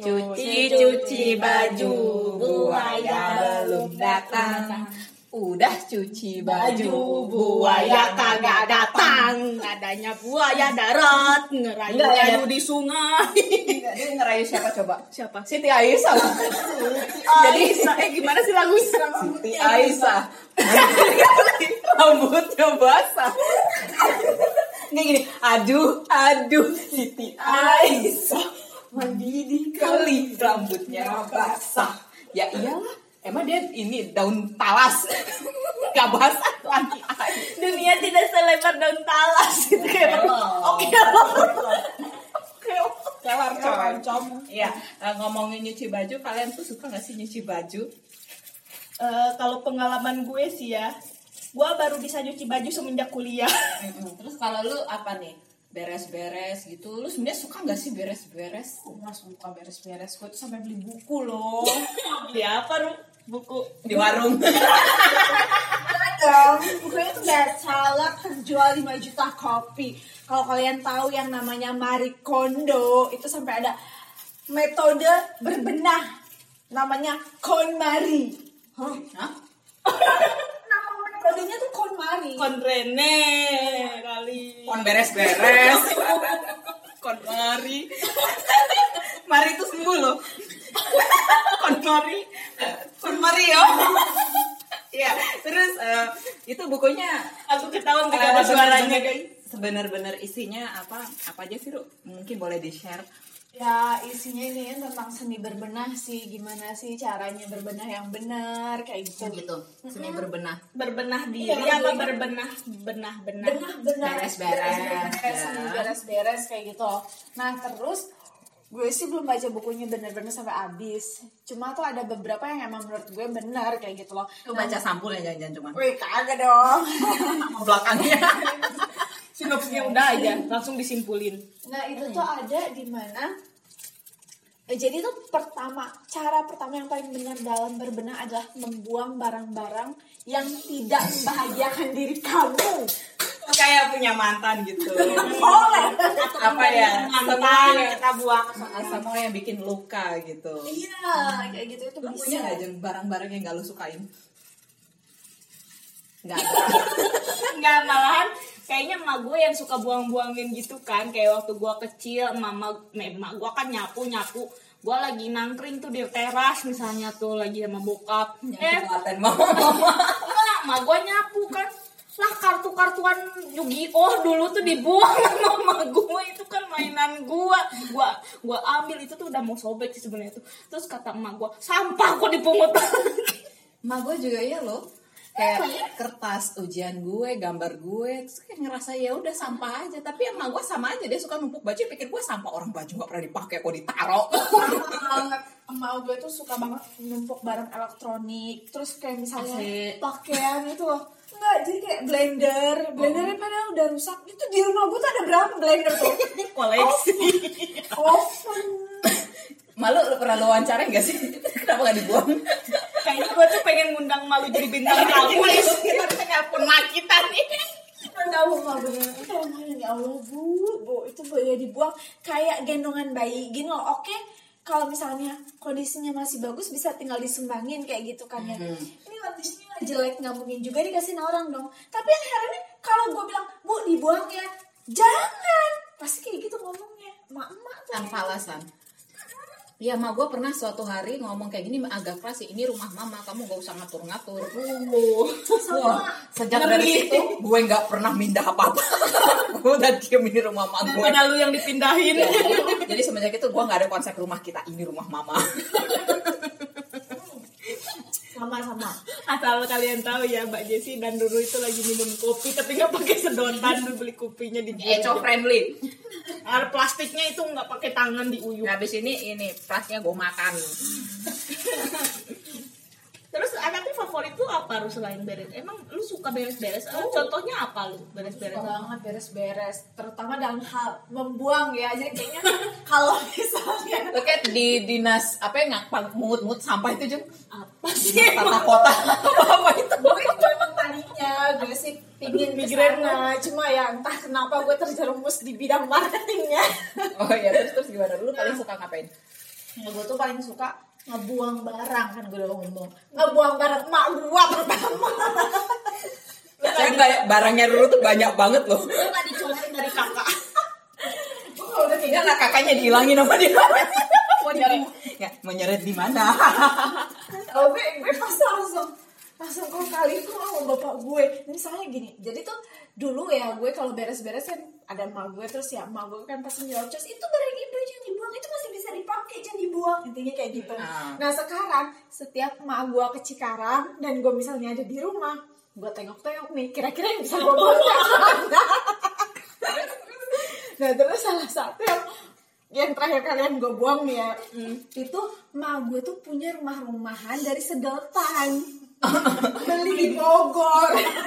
Cuci cuci baju buaya belum datang. Udah cuci baju buaya kagak datang. Adanya buaya darat ngerayu Enggak, rayu ada. di sungai. Dia ngerayu siapa coba? Siapa? Siti Aisyah. Jadi eh gimana sih lagunya? Siti Aisyah. Rambutnya basah. Nggak gini, aduh, aduh, Siti Aisyah. Mandi kali rambutnya basah. Ya iyalah, emang dia ini daun talas. Gak basah lagi air. Dunia tidak selebar daun talas gitu kayak. Oh. Oke. Kelar coy. Iya, eh, ngomongin nyuci baju, kalian tuh suka gak sih nyuci baju? Eh, kalau pengalaman gue sih ya, gue baru bisa nyuci baju semenjak kuliah. Terus kalau lu apa nih? Beres-beres gitu. Lu sebenarnya suka gak sih beres-beres? Gue suka beres-beres Gue tuh sampai beli buku loh Di apa Ru? Buku. Di warung. dong bukunya tuh bestseller terjual 5 juta kopi kalau kalian tahu yang namanya Marie Kondo itu sampai ada metode berbenah namanya KonMari Hah? nama metodenya tuh KonMari Konrene kali. Kon beres-beres. Kon mari. Mari itu sembuh loh. Kon mari. Kon mari ya. Iya, terus eh, itu bukunya Aku ketahuan eh, gak ada suaranya guys. Sebenar-benar isinya apa? Apa aja sih, Ru? Mungkin boleh di-share. Ya isinya ini ya tentang seni berbenah sih gimana sih caranya berbenah yang benar kayak gitu gitu. Seni berbenah. Berbenah diri Iya, apa iya. berbenah benah benah. benah benar Beres-beres, beres ya. beres-beres kayak gitu nah terus gue sih belum baca bukunya bener-bener sampai habis cuma tuh ada beberapa yang emang menurut gue benar kayak gitu loh Lu baca sampulnya jangan-jangan cuma Wih kagak dong belakangnya. Sinopsisnya udah aja, langsung disimpulin. Nah itu tuh ada di mana eh, jadi tuh pertama cara pertama yang paling benar dalam berbenah adalah membuang barang-barang yang tidak membahagiakan diri kamu. Kayak punya mantan gitu. Boleh. apa ya? Mantan Semua kita buang. semua yang bikin luka gitu. Iya kayak gitu itu Lu bisa. punya gak Jeng, barang-barang yang gak lu sukain? Gak ada. Enggak malahan kayaknya emak gue yang suka buang-buangin gitu kan. Kayak waktu gue kecil mama emak gue kan nyapu nyapu gue lagi nangkring tuh di teras misalnya tuh lagi sama bokap. Eh Paten mama. mama. enggak emak gue nyapu kan. Lah kartu-kartuan Yu-Gi-Oh! dulu tuh dibuang sama emak gue itu kan mainan gue gue gue ambil. Itu tuh udah mau sobek sih sebenarnya tuh. Terus kata emak gue sampah kok dipungut. Ma gue juga ya loh. Kayak kertas ujian gue, gambar gue, terus kayak ngerasa ya udah sampah aja. Tapi emang gue sama aja dia suka numpuk baju, pikir gue sampah orang baju gak pernah dipakai kok ditaro. banget emak gue tuh suka banget numpuk barang elektronik terus kayak misalnya Asik. pakaian itu loh enggak jadi kayak blender blendernya padahal udah rusak itu di rumah gue tuh ada berapa blender tuh koleksi oven Malu lu pernah lu wawancara gak sih? Kenapa gak dibuang? Kayaknya gue tuh pengen ngundang malu jadi bintang tamu nih. kita bisa nelpon mak kita nih. Bu, enggak bener Itu ya Allah bu, bu Itu boleh dibuang kayak gendongan bayi. Gini loh, oke? Kalau misalnya kondisinya masih bagus Bisa tinggal disumbangin kayak gitu kan ya. Ini kondisinya jelek nggak mungkin juga dikasihin orang dong. Tapi yang herannya kalau gue bilang Bu dibuang ya. Jangan. Pasti kayak gitu ngomongnya. Emak-emak tuh. Tanpa alasan. Ya, mak gue pernah suatu hari ngomong kayak gini agak keras sih. Ini rumah mama, kamu gak usah ngatur-ngatur. Wah, sejak dari situ gue nggak pernah mindah apa-apa. gue udah diem di rumah mama gue. daripada lu yang dipindahin Ya, Jadi semenjak itu gue nggak ada konsep rumah kita ini rumah mama. Sama-sama asal kalian tahu ya Mbak Jessi dan Dulu itu lagi minum kopi tapi nggak pakai sedotan beli kopinya di Eco friendly. Air plastiknya itu nggak pakai tangan diuyuk Habis ini ini plasnya gue makan. terus anaknya favorit tuh apa lu selain beres? Emang lu suka beres-beres? Eh, contohnya apa lu beres-beres? Suka banget beres-beres Terutama dalam hal membuang ya. Jadi kayaknya kalau misalnya Lo kayak di dinas apa ya ngapang mut-mut sampah itu Jung. apa sih? Tata kota. Apa itu? Gue tadinya gue sih pingin ke sana cuma ya entah kenapa gue terjerumus di bidang marketingnya Oh iya terus terus gimana? Lu paling suka ngapain? ya gue tuh paling suka ngebuang barang kan gue udah ngomong ngebuang barang mak gua pertama Saya kayak barangnya dulu tuh banyak banget loh. Lu nggak dicolongin dari kakak. Gua udah kayak Ya lah kakaknya dihilangin sama dia. Mau nyeret, ya, mau nyeret di mana? Oh, gue, gue pasti langsung langsung kok kali itu sama bapak gue. Misalnya gini jadi tuh dulu ya gue kalau beres-beres kan ada emak gue terus ya emak gue kan pasti nyerocos itu barang ibu jangan dibuang itu masih bisa dipakai jangan dibuang intinya kayak gitu. Ah. nah sekarang setiap emak gue ke Cikarang dan gue misalnya ada di rumah gue tengok-tengok nih kira-kira yang bisa gue bawa nah terus salah satu yang yang terakhir kalian gue buang nih ya itu emak gue tuh punya rumah-rumahan dari sedotan beli di Bogor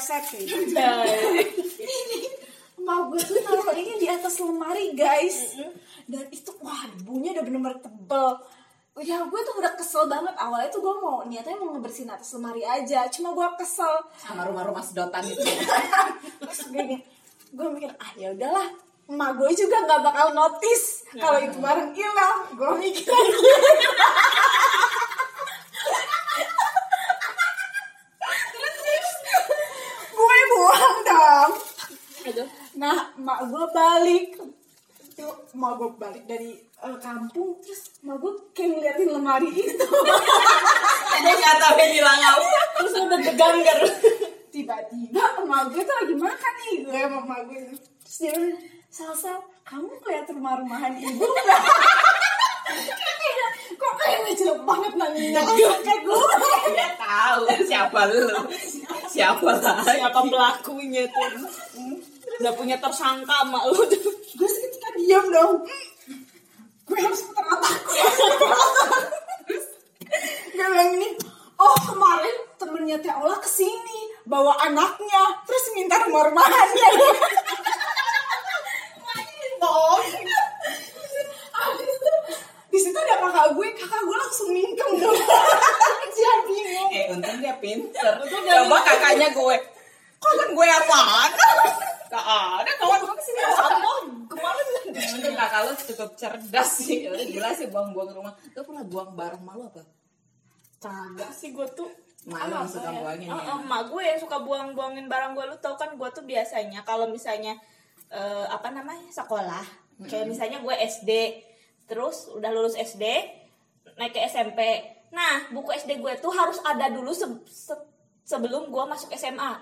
gitu ini mau gue tuh taruh ini di atas lemari guys. Dan itu wah debunya udah bener-bener tebel. Ya gue tuh udah kesel banget. Awalnya tuh gue mau niatnya mau ngebersihin atas lemari aja. Cuma gue kesel. Sama rumah-rumah sedotan itu. Terus gue gue mikir ah ya udahlah. Emak gue juga nggak bakal notice kalau itu barang hilang. Gue mikir lagi Terus gue buang dong Aduh. nah emak gue balik. Itu emak gue balik dari eh, kampung terus emak gue kayak ngeliatin lemari itu. Dia nggak tahu hilang apa terus udah geganggar tiba-tiba emak gue tuh lagi makan nih gue sama emak gue terus dia salsa kamu lihat rumah-rumahan ibu nggak kok kayaknya jelek banget nanya kayak gue. Dia tahu siapa lu. Siapa lah siapa pelakunya tuh udah punya tersangka sama lu. Gue seketika diam dong. Gue harus putar otakku gue bilang ini. Oh kemarin temennya Teh Ola ke sini bawa anaknya terus minta bohong. itu, di situ ada kakak gue kakak gue langsung mingkem. Dong dia bingung. Eh untung dia pinter. Coba kakaknya gue. Kawan gue apaan gak ada kawan. Gue ke sini sama kemarin untung kakak lu cukup cerdas sih. Udah gila sih buang-buang rumah. Lu pernah buang barang malu apa? Kagak sih gue tuh. Malu yang suka buangin Oh, ya? oh, emak gue yang suka buang-buangin barang gue lu tau kan gue tuh biasanya kalau misalnya eh, apa namanya sekolah. Kayak misalnya gue SD terus udah lulus SD naik ke SMP nah buku SD gue tuh harus ada dulu se- se- sebelum gue masuk SMA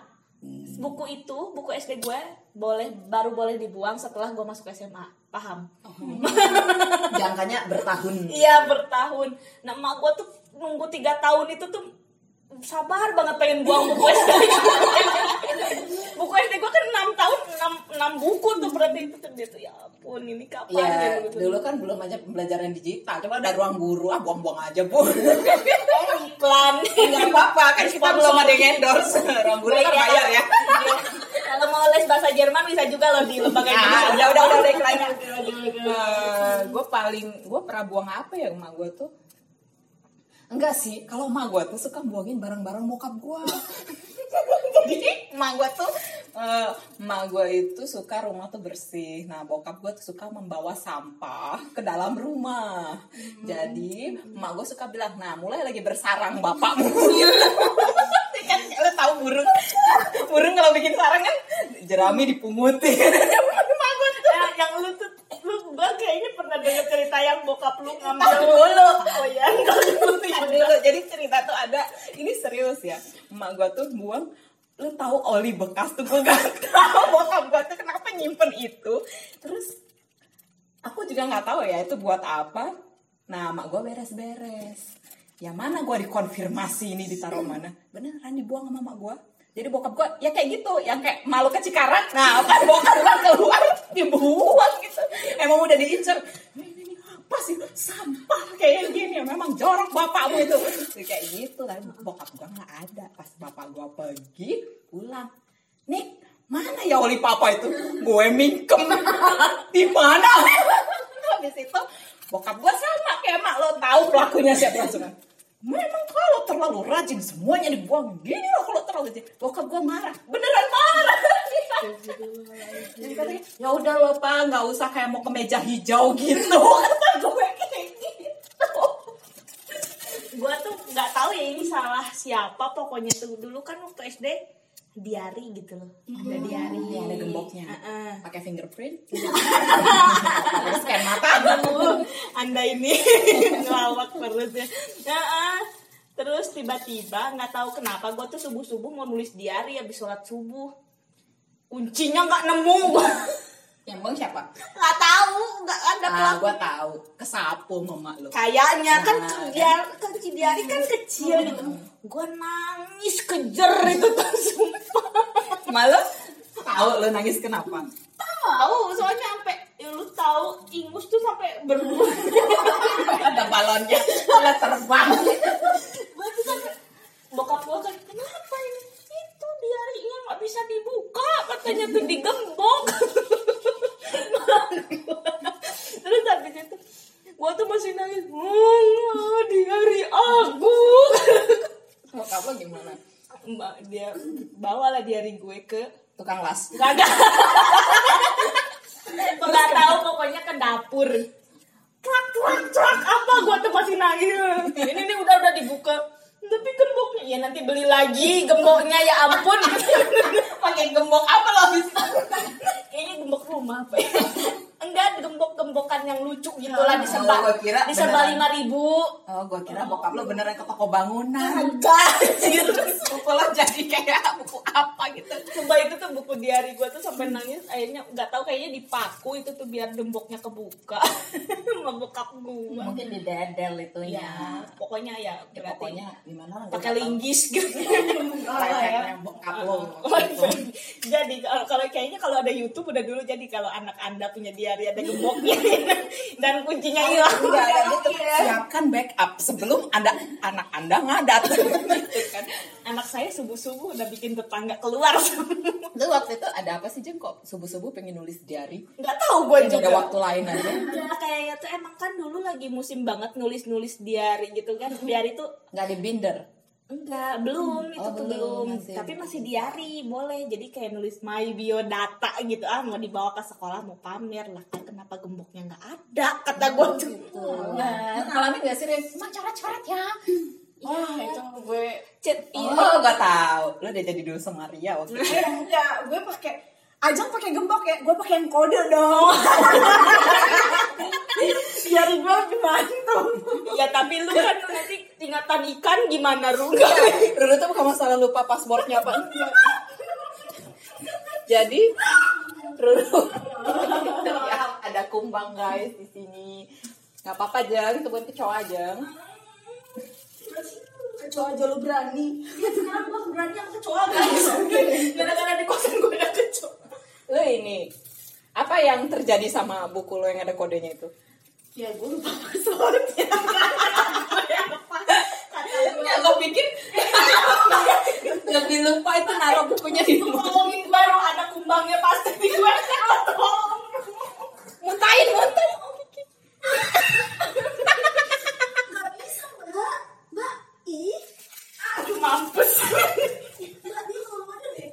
buku itu buku SD gue boleh baru boleh dibuang setelah gue masuk SMA paham? Jangkanya bertahun. Iya bertahun. Nah emak gue tuh nunggu tiga tahun itu tuh sabar banget pengen buang buku SD. buku SD gue kan enam tahun enam enam buku tuh berarti itu tuh ya ampun ini kapan Ya, gitu. dulu kan belum aja pembelajaran digital. Coba ada ruang guru, ah buang-buang aja, Bu. Eh, iklan. Enggak apa-apa, kan kita belum ada yang endorse. Ruang guru kan bayar ya. Iya. Kalau mau les bahasa Jerman bisa juga loh di lembaga Indonesia. udah, udah, udah, udah iklannya. gue paling, gue pernah buang apa ya emak gue tuh? Enggak sih, kalau emak gue tuh suka buangin barang-barang bokap gue. Jadi emak gue tuh Eh, emak gue itu suka rumah tuh bersih. Nah, bokap gue tuh suka membawa sampah ke dalam rumah. Jadi, emak gue suka bilang, nah mulai lagi bersarang bapakmu. kan lo tahu burung, burung kalau bikin sarang kan jerami dipungutin. emak gue tuh Ya, yang lu tuh lu gua kayaknya pernah denger cerita yang bokap lu ngambil dulu. oh ya dulu. Jadi cerita tuh ada, ini serius ya. Emak gue tuh buang lu tahu oli bekas tuh gue gak tahu. Bokap gue tuh kenapa nyimpen itu? Terus aku juga nggak tahu ya itu buat apa? Nah mak gue beres-beres. Yang mana gue dikonfirmasi ini ditaruh mana? Beneran dibuang sama mak gue jadi bokap gue ya kayak gitu yang kayak malu ke Cikarang. Nah pas bokap gue keluar dibuang gitu. Emang udah diincer apa sih sampah kayak gini memang jorok bapakmu itu. Kayak gitu kan bokap gue nggak ada. Pas bapak gue pergi pulang. Nih mana ya oli papa itu? Gue mingkem. Di mana? Habis itu bokap gue sama kayak mak lo tahu pelakunya siapa langsung. Memang kalau terlalu rajin semuanya dibuang gini loh kalau terlalu rajin bokap gue marah. Beneran marah ya udah lo pak nggak usah kayak mau ke meja hijau gitu. Kata gue kayak gitu. Gua tuh nggak tahu ya ini salah siapa. Pokoknya tuh dulu kan waktu SD diari gitu loh. Ada diari. Iya, ada gemboknya. Heeh. pakai fingerprint. Scan mata. Anda ini ngelawak terus ya. Ah. terus tiba-tiba nggak tahu kenapa gue tuh subuh subuh mau nulis diari habis sholat subuh kuncinya nggak nemu. Gue yang bang siapa? Nggak tahu nggak ada ah gue tahu. Kesapu mama lo kayaknya kan Nah, kan. si diari kan kecil gitu. gue nangis kejer itu tuh sumpah. Malu? Tahu lo nangis kenapa? Tahu soalnya sampai ya lu tahu ingus tuh sampai berbuah ada balonnya ada terbang. Gua tuh sampai bokap gua kan kenapa ini? Itu diarinya nggak bisa dibuka katanya tuh digembok terus habis itu gua tuh masih nangis oh, diari aku bokap lo gimana mbak dia bawalah diari gue ke tukang las Gak ada. Gak tahu pokoknya ke dapur. Trak trak trak apa gua tuh masih nangis. Ini nih udah udah dibuka. Tapi gemboknya ya nanti beli lagi gemboknya ya ampun. pakai gembok apa lo habis Kayaknya gembok rumah apa ya? Enggak gembok-gembokan yang lucu gitu lah di Oh, kira lima ribu. oh gue kira bokap lo beneran ke toko bangunan. Enggak. gitu buku lo jadi kayak buku apa gitu. Sumpah itu tuh buku diari gue tuh sampai nangis akhirnya nggak tahu kayaknya dipaku itu tuh biar gemboknya kebuka. Sama bokap gue mungkin di dedel itu ya pokoknya ya Ya, berarti pokoknya gimana pakai linggis gitu. Layaknya bokap lo Oh, jadi kalau kayaknya kalau ada YouTube udah dulu jadi kalau anak anda punya diari ada gemboknya dan kuncinya hilang Enggak, kayak gitu. Siapkan backup sebelum ada anak anda ngadat. Gitu kan. anak saya subuh subuh udah bikin tetangga keluar Lu waktu itu ada apa sih Jem kok subuh-subuh pengen nulis diary? nggak tahu gue Ada juga waktu lain aja. Ya, kayaknya tuh emang kan dulu lagi musim banget nulis-nulis diari gitu kan diari tuh Nggak di binder. Enggak, belum itu Oh, tuh belum, belum. masih. Tapi masih diari, boleh. Jadi kayak nulis my biodata gitu. Ah, mau dibawa ke sekolah mau pamer lah. Kan kenapa gemboknya nggak ada? Kata gue tuh. Nah, ngalamin gak sih Rem? Emang coret-coret ya? Wah, itu gue Chat iya. Oh, gak tahu. Lo udah jadi dulu sama Ria waktu itu. Enggak, gue pakai Ajang pakai gembok ya, gue pakai yang kode dong. Biar gue mantap. Ya tapi lu kan nanti ingatan ikan gimana Ru? Ruru tuh bukan masalah lupa passwordnya apa. Jadi Ruru ya, ada kumbang guys di sini. Gak apa-apa Jang, itu bukan kecoa Jang. Kecoa aja lu berani. Ya sekarang gue berani sama kecoa guys. Gara-gara di kosan gue ada kecoa. Lo ini apa yang terjadi sama buku lo yang ada kodenya itu? Ya gue lupa passwordnya. Ya, gue pikir lebih lupa itu naruh bukunya di rumah. Ngomongin baru ada kumbangnya pasti di gue tolong. Muntahin, muntahin. Gak bisa mbak. Mbak, ih. Aduh mampus. Mbak, dia kalau ada deh.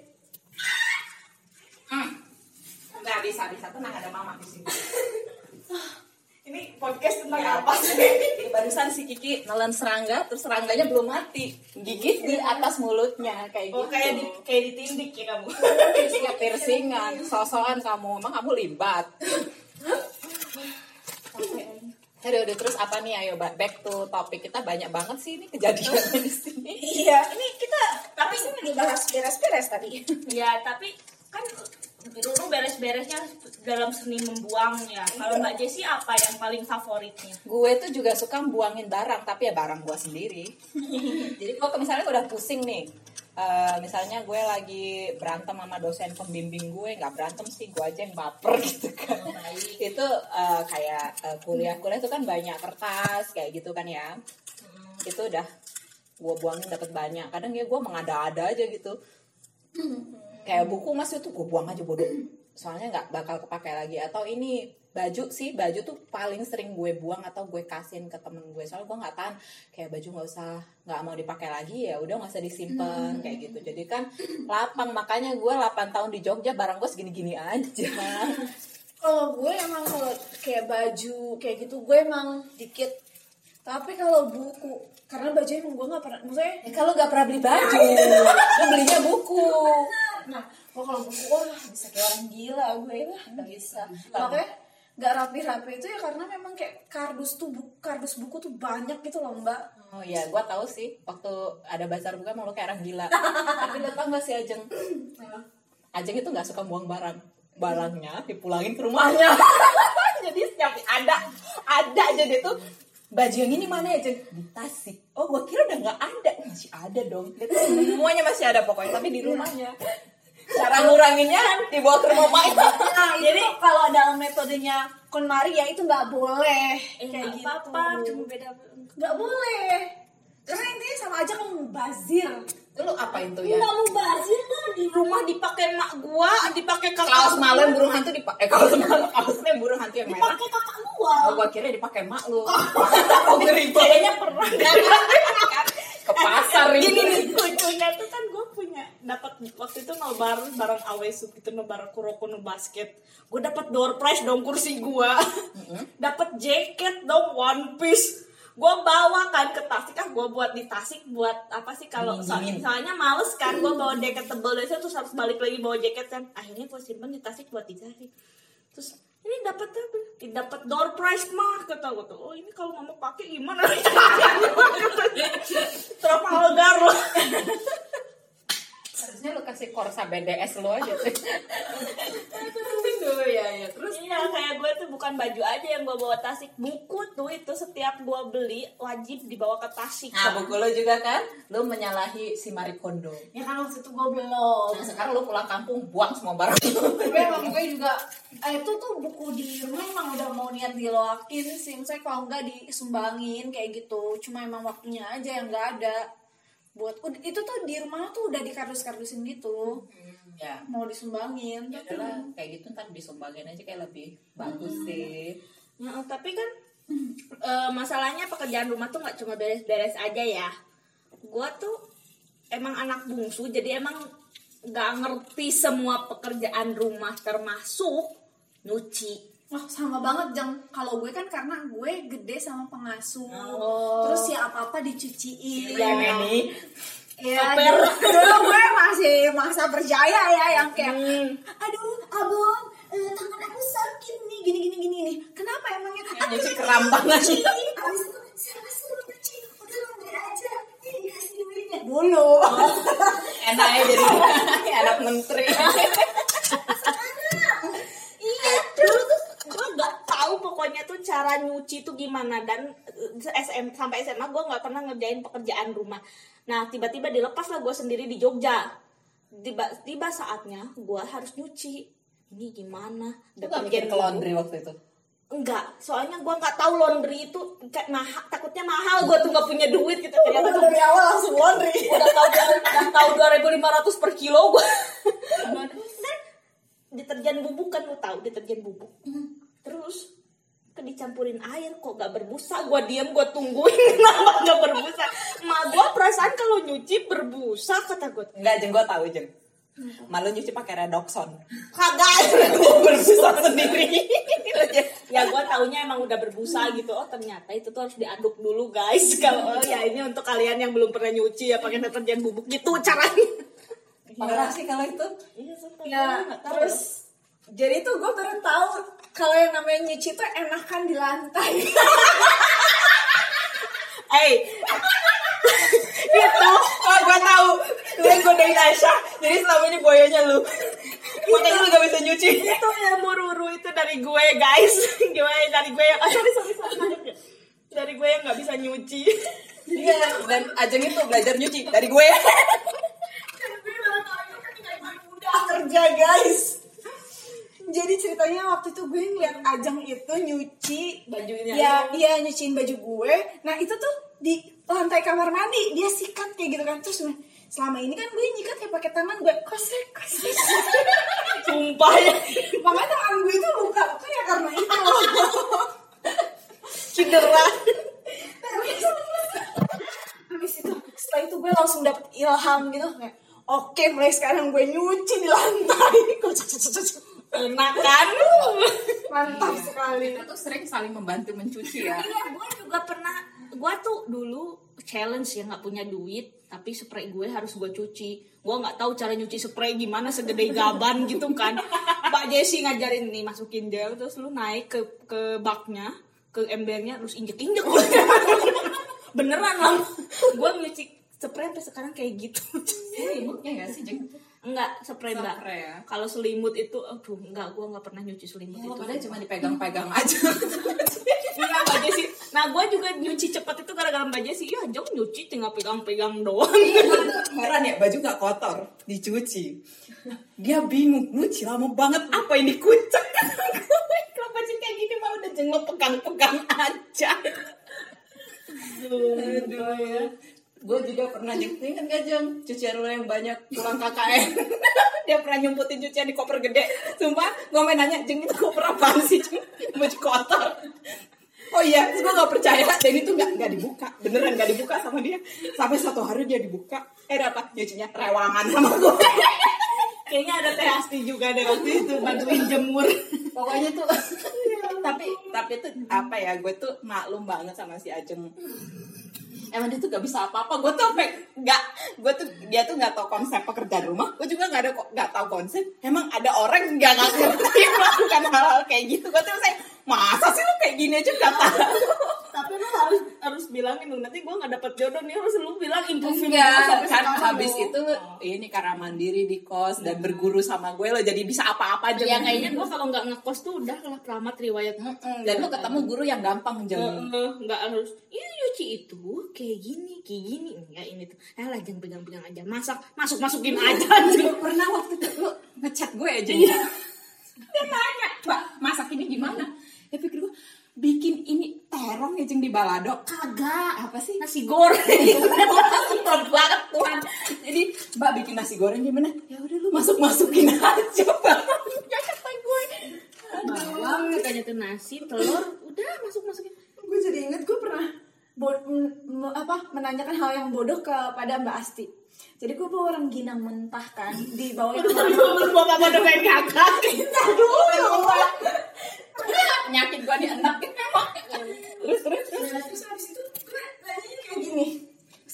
Apa sih? Kiki nelen serangga terus serangganya belum mati. Gigit di atas mulutnya kayak Oh gitu. kayak di kayak ditindik ya kamu. piercing piercingan sosokan kamu. Emang kamu limbat? Aduh, aduh, terus apa nih? Ayo ba- back to topik kita. Banyak banget sih ini kejadian di sini. Iya, ini kita tapi sih lagi bahas beres-beres tadi. Ya tapi dulu beres-beresnya dalam seni membuang ya. Kalau Mbak Jessi apa yang paling favoritnya? gue tuh juga suka buangin barang tapi ya barang gue sendiri. Jadi kalau misalnya udah pusing nih eh, misalnya gue lagi berantem sama dosen pembimbing gue nggak berantem sih gue aja yang baper gitu kan. Itu eh, kayak eh, kuliah-kuliah itu kan banyak kertas kayak gitu kan ya. Itu udah gue buangin dapat banyak. Kadang ya gue mengada-ada aja gitu kayak buku masih tuh gue buang aja bodoh. Soalnya nggak bakal kepake lagi. Atau ini baju sih baju tuh paling sering gue buang atau gue kasihin ke temen gue. Soalnya gue nggak tahan. Kayak baju nggak usah nggak mau dipakai lagi ya udah nggak usah disimpan kayak gitu. Jadi kan lapang. Makanya gue 8 tahun di Jogja barang gue segini-gini aja. Kalau gue emang kalau kayak baju kayak gitu gue emang dikit. Tapi kalau buku karena baju emang gue nggak pernah maksudnya Ya, kalau nggak pernah beli baju lu belinya buku nah gua kalau buku wah bisa kayak orang gila gue lah nggak bisa makanya nggak rapi-rapi itu ya karena memang kayak kardus tuh bu- kardus buku tuh banyak gitu loh mbak Oh iya, gue tahu sih waktu ada bazar buka mau lu kayak orang gila. Tapi lo tau gak sih Ajeng? Ajeng itu nggak suka buang barang. Barangnya dipulangin ke rumahnya. jadi setiap ada ada aja dia tuh baju yang ini mana ya? Di Tasik. Oh gue kira udah nggak ada. Masih ada dong. Dia tuh semuanya masih ada pokoknya tapi di rumahnya. Cara nguranginnya dibawa ke rumah Mak. nah jadi kalau dalam metodenya KonMari ya itu nggak boleh Eh, kayak gitu apa-apa, cuma beda. nggak boleh karena intinya sama aja kamu bazir Dulu apa itu ya? Nggak mau bazir tuh di rumah dipakai mak gua, dipakai kakak Kaos malam burung hantu dipakai. Eh kaos malam kaosnya burung hantu yang merah. dipakai kakak gua. Oh, gua kira dipakai mak lu. Oh, ngeri Kayaknya pernah. ke pasar Gini ini. nih lucunya tuh kan dapat waktu itu nobar bareng Awesu itu nobar Kuroko no basket. Gue dapat door prize dong kursi gua. dapat jaket dong one piece. Gue bawa kan ke Tasik ah gue buat di Tasik buat apa sih kalau so- soalnya males kan gue bawa jaket tebel dari terus harus balik lagi bawa jaket kan akhirnya gue simpen di Tasik buat di Tasik terus ini dapat apa? dapat door prize mah kata gue tuh oh ini kalau mau pakai gimana Trafalgar loh Harusnya lu kasih Corsa BDS lu aja tuh. Aduh ya ya. Terus iya kayak gue tuh bukan baju aja yang gue bawa tasik. Buku tuh itu setiap gue beli wajib dibawa ke tasik Nah, buku lu juga kan, lu menyalahi si Marie Kondo. ya kan waktu itu gue belum. Nah, sekarang lu pulang kampung buang semua barang tapi emang gue juga eh, itu tuh buku di rumah emang udah mau niat diloakin sih. Misalnya kalau nggak disumbangin kayak gitu. Cuma emang waktunya aja yang nggak ada buat itu tuh di rumah tuh udah dikardus-kardusin gitu ya. mau disumbangin Ya udahlah, kayak gitu ntar disumbangin aja kayak lebih bagus sih. Nah, tapi kan eh, masalahnya pekerjaan rumah tuh nggak cuma beres-beres aja ya gue tuh emang anak bungsu jadi emang nggak ngerti semua pekerjaan rumah termasuk nyuci Wah sama banget jang. Kalau gue kan karena gue gede sama pengasuh. Oh. terus ya apa apa dicuciin Ya Neni, Ya, dulu, dulu gue masih masa berjaya ya yang kayak Hmm. aduh abang eh, tangan aku sakit nih gini gini gini nih kenapa emangnya? Yang nyuci keram banget. abis itu siapa suruh cuci? Udah aja. Ini dikasih duitnya. Dulu enak ya jadi. Anak menteri. Iya, dulu tuh gue nggak tahu pokoknya tuh cara nyuci tuh gimana dan eh, SM sampai SMA gue nggak pernah ngerjain pekerjaan rumah. Nah tiba-tiba dilepas lah gue sendiri di Jogja. Tiba, tiba saatnya gue harus nyuci. Ini gimana? Gak mikir ke laundry waktu itu? Enggak, soalnya gue nggak tahu laundry itu kayak mahal, takutnya mahal gue tuh nggak punya duit gitu. Ternyata tuh dari awal langsung laundry udah tahu udah tahu dua ribu lima ratus per kilo gue dan deterjen bubuk kan lu tahu deterjen bubuk terus kan dicampurin air kok gak berbusa? Gue diam gue tungguin. Kenapa gak berbusa? Mak gue perasaan kalau nyuci berbusa kata gue Enggak, jeng gue tahu jeng. Malu nyuci pakai redoxon. Kagak, gue bersusah sendiri. ya gue taunya emang udah berbusa gitu. Oh ternyata itu tuh harus diaduk dulu guys. Kalau oh, ya ini untuk kalian yang belum pernah nyuci ya pakai deterjen bubuk gitu caranya. Parah sih kalau itu. iya sumpah ya nggak terus jadi tuh gue baru tahu kalau yang namanya nyuci tuh enakan di lantai eh itu Oh, gue tahu. Lu yang godain Aisyah. Jadi selama ini boyanya lu. Makanya lu gak bisa nyuci. itu ilmu ruru itu dari gue guys gimana dari gue yang ah, sorry sorry sorry ya. dari gue yang nggak bisa nyuci Iya. Dan Ajeng itu belajar nyuci dari gue. kerja guys jadi ceritanya waktu itu gue ngeliat Ajeng itu nyuci Bajunya. ya iya nyuciin baju gue. Nah itu tuh di lantai kamar mandi. Dia sikat kayak gitu kan. Terus gue, selama ini kan gue nyikat ya pakai tangan gue kosek kosek. Sumpah ya. Makanya tangan gue itu luka luka ya karena itu. Cedera. Habis itu setelah itu gue langsung dapet ilham gitu. Kayak oke mulai sekarang gue nyuci di lantai. Kocok, kocok, kocok. Enak kan mantap sekali. Kita tuh sering saling membantu mencuci ya. iya gue juga pernah gue tuh dulu challenge ya nggak punya duit tapi spray gue harus gue cuci. Gue nggak tahu cara nyuci spray gimana segede gaban gitu kan. Mbak Jessie ngajarin nih masukin gel terus lu naik ke ke baknya ke embernya terus injek injek beneran lah. Gue nyuci spray sampai sekarang kayak gitu. Selimutnya gak sih, Jeng? Enggak spray enggak Spray ya? kalau selimut itu aduh enggak gue nggak pernah nyuci selimut Oh, itu padahal cuma dipegang-pegang aja. Iya Mbak Jessi. Nah gue juga nyuci cepet itu gara-gara Mbak Jessi. Ya jauh nyuci tinggal pegang-pegang doang. Heran ya, baju gak kotor, dicuci. Dia bingung, nyuci lama banget, apa ini kucek? Kalau baju kayak gini mah udah jenguk pegang-pegang aja. Aduh ya. Gue juga pernah nyuci kan gak Jeng? Cucian lo yang banyak pulang KKN. Dia pernah nyumputin cucian di koper gede. Sumpah, gue main nanya Jeng itu koper apaan sih Jeng? Baju kotor. Oh iya, terus gue gak percaya. Dan itu gak, gak dibuka. Beneran gak dibuka sama dia. Sampai satu hari dia dibuka. Eh dapat nyucinya rewangan sama gue Kayaknya ada teh asti juga deh waktu itu bantuin jemur. Pokoknya tuh Tapi tapi tuh apa ya Gue tuh maklum banget sama si Ajeng Emang dia tuh gak bisa apa-apa. Gue tuh sampai gak Gue tuh Dia tuh gak tau konsep pekerjaan rumah. Gue juga gak ada ko- gak tau konsep. Emang ada orang yang gak ngerti Melakukan hal-hal kayak gitu. Gue tuh saya Masa sih lu kayak gini aja gak tahu Tapi lu harus harus bilangin dong nanti gue nggak dapet jodoh nih harus lu bilang improve Enggak, kan habis itu ini karena mandiri di kos dan berguru sama gue lo jadi bisa apa-apa aja. ya kayaknya gue kalau nggak ngekos tuh udah lah keramat riwayat Mm-mm, dan lo ketemu guru yang gampang. Eh, nggak harus ini nyuci itu kayak gini kayak gini enggak ini tuh ah lah jangan pegang-pegang aja masak masuk masukin aja Lu pernah waktu itu lu ngechat gue aja. Iya. Dia nanya, "Mbak, masak ini gimana?" Ya pikir gue bikin ini terong ya jeng di balado. kagak Apa sih? nasi goreng Simpel banget Tuhan. Jadi, Mbak bikin nasi goreng gimana? Ya udah lu masuk-masukin aja, Bang. Ya kata gue. bawang katanya tuh nasi telur udah masuk masukin gue jadi inget gue pernah apa menanyakan hal yang bodoh kepada Mbak Asti jadi gue bawa orang ginang mentah kan di bawah itu bapak pada main kakak aduh Penyakit gue dienakin memang. Terus, terus, terus. terus habis itu gue nanya kayak gini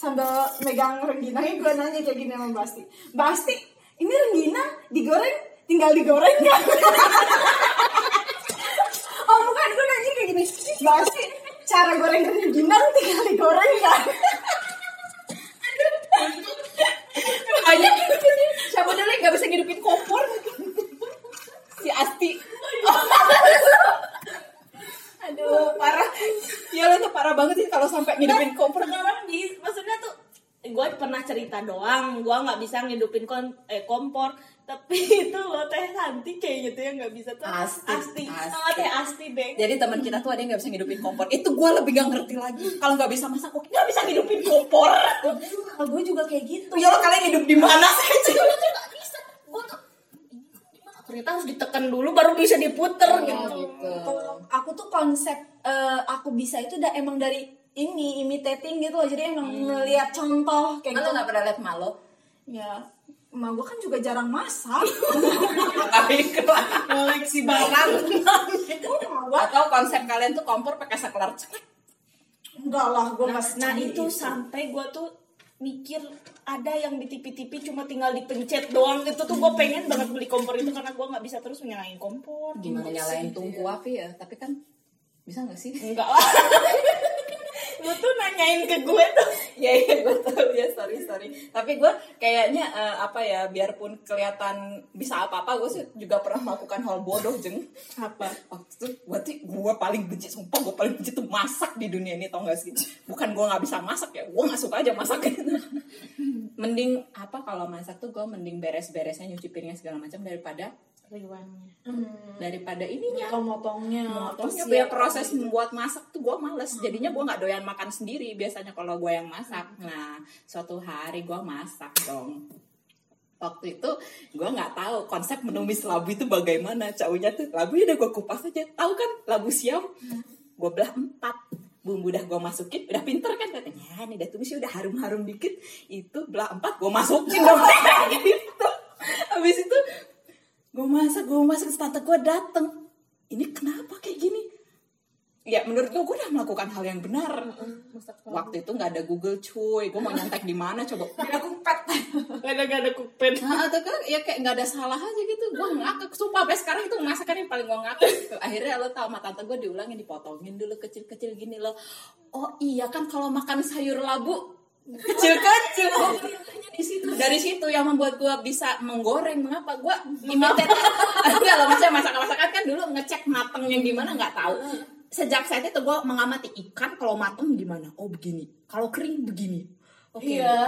sambil megang rengginangnya gue nanya kayak gini sama Mbak Asti Mbak Asti ini rengginang digoreng tinggal digoreng kan oh bukan gue nanya kayak gini Mbak Asti cara goreng rengginang tinggal digoreng kan Banyak siapa dulu yang gak bisa ngidupin kompor? Si Asti. Aduh, parah. Ya lo tuh parah banget sih kalau sampai ngidupin kompor. sekarang di maksudnya tuh gue pernah cerita doang gue nggak bisa ngidupin kon eh, kompor tapi itu lo teh Santi kayaknya tuh yang nggak bisa tuh Asti, asti Asti. sama teh asti deh Jadi teman kita tuh ada yang gak bisa ngidupin kompor. Itu gue lebih gak ngerti lagi. Kalau gak bisa masak, gue gak bisa ngidupin kompor. kalau gue juga kayak gitu Ya lo kalian hidup di mana sih? gue tuh ternyata harus ditekan dulu baru bisa diputer gitu. aku tuh konsep eh, aku bisa itu udah emang dari ini imitating gitu loh. Jadi emang ngeliat contoh kayak Kan gitu. lo gak pernah liat malo? ya emak gue kan juga jarang masak. Baiklah. koleksi barang. Atau konsep kalian tuh kompor pakai saklar. Enggak lah gue nah, nah itu sampai gue tuh mikir ada yang di TV-TV cuma tinggal dipencet doang itu tuh gue pengen banget beli kompor itu karena gue nggak bisa terus menyalain kompor Gimana nyalain tungku api ya? Tapi kan bisa nggak sih? enggak lah lu tuh nanyain ke gue tuh. Ya ya gue tahu. Ya sorry sorry. Tapi gue kayaknya eh, apa ya biarpun kelihatan bisa apa apa gue sih juga pernah melakukan hal bodoh jeng. Apa? Waktu itu gue tuh gue paling benci sumpah gue paling benci tuh masak di dunia ini tau gak sih? Bukan gue nggak bisa masak ya gue nggak suka aja masak. Mending apa kalau masak tuh gue mending beres-beresnya nyuci piringnya segala macam daripada riwannya daripada ininya. Kalau motongnya Motongnya biar proses membuat masak tuh gue males. Jadinya gue nggak doyan makan sendiri biasanya kalau gue yang masak. Nah suatu hari gue masak dong. Waktu itu gue nggak tahu konsep menumis labu itu bagaimana. Caunya tuh labu udah gue kupas aja. Tahu kan labu siam? Gue belah empat. Bumbu udah gue masukin udah pinter kan katanya. "Ya, ini udah tumisnya udah harum-harum dikit. Itu belah empat gue masukin. Dong gitu. Habis itu gue masak gue masak tante gue dateng. Ini kenapa kayak gini? Ya menurut gue gue udah melakukan hal yang benar. Waktu itu nggak ada Google cuy. Gue mau nyontek di mana coba. Ada kumpet gak ada gak ada cookpad Nah, atau kan ya kayak nggak ada salah aja gitu. Gue ngakak. Sumpah sampai sekarang itu masakan yang paling gue ngakak. Gitu. akhirnya lo tau sama tante gue diulangin dipotongin dulu kecil-kecil gini lo oh iya kan kalau makan sayur labu di situ. Dari situ yang membuat gue bisa menggoreng. Mengapa? Gue imitate. Enggak loh maksudnya masakan-masakan kan dulu ngecek matengnya gimana nggak tahu. Sejak saat itu gue mengamati ikan kalau mateng gimana? Oh begini. Kalau kering begini. Oke. Iya.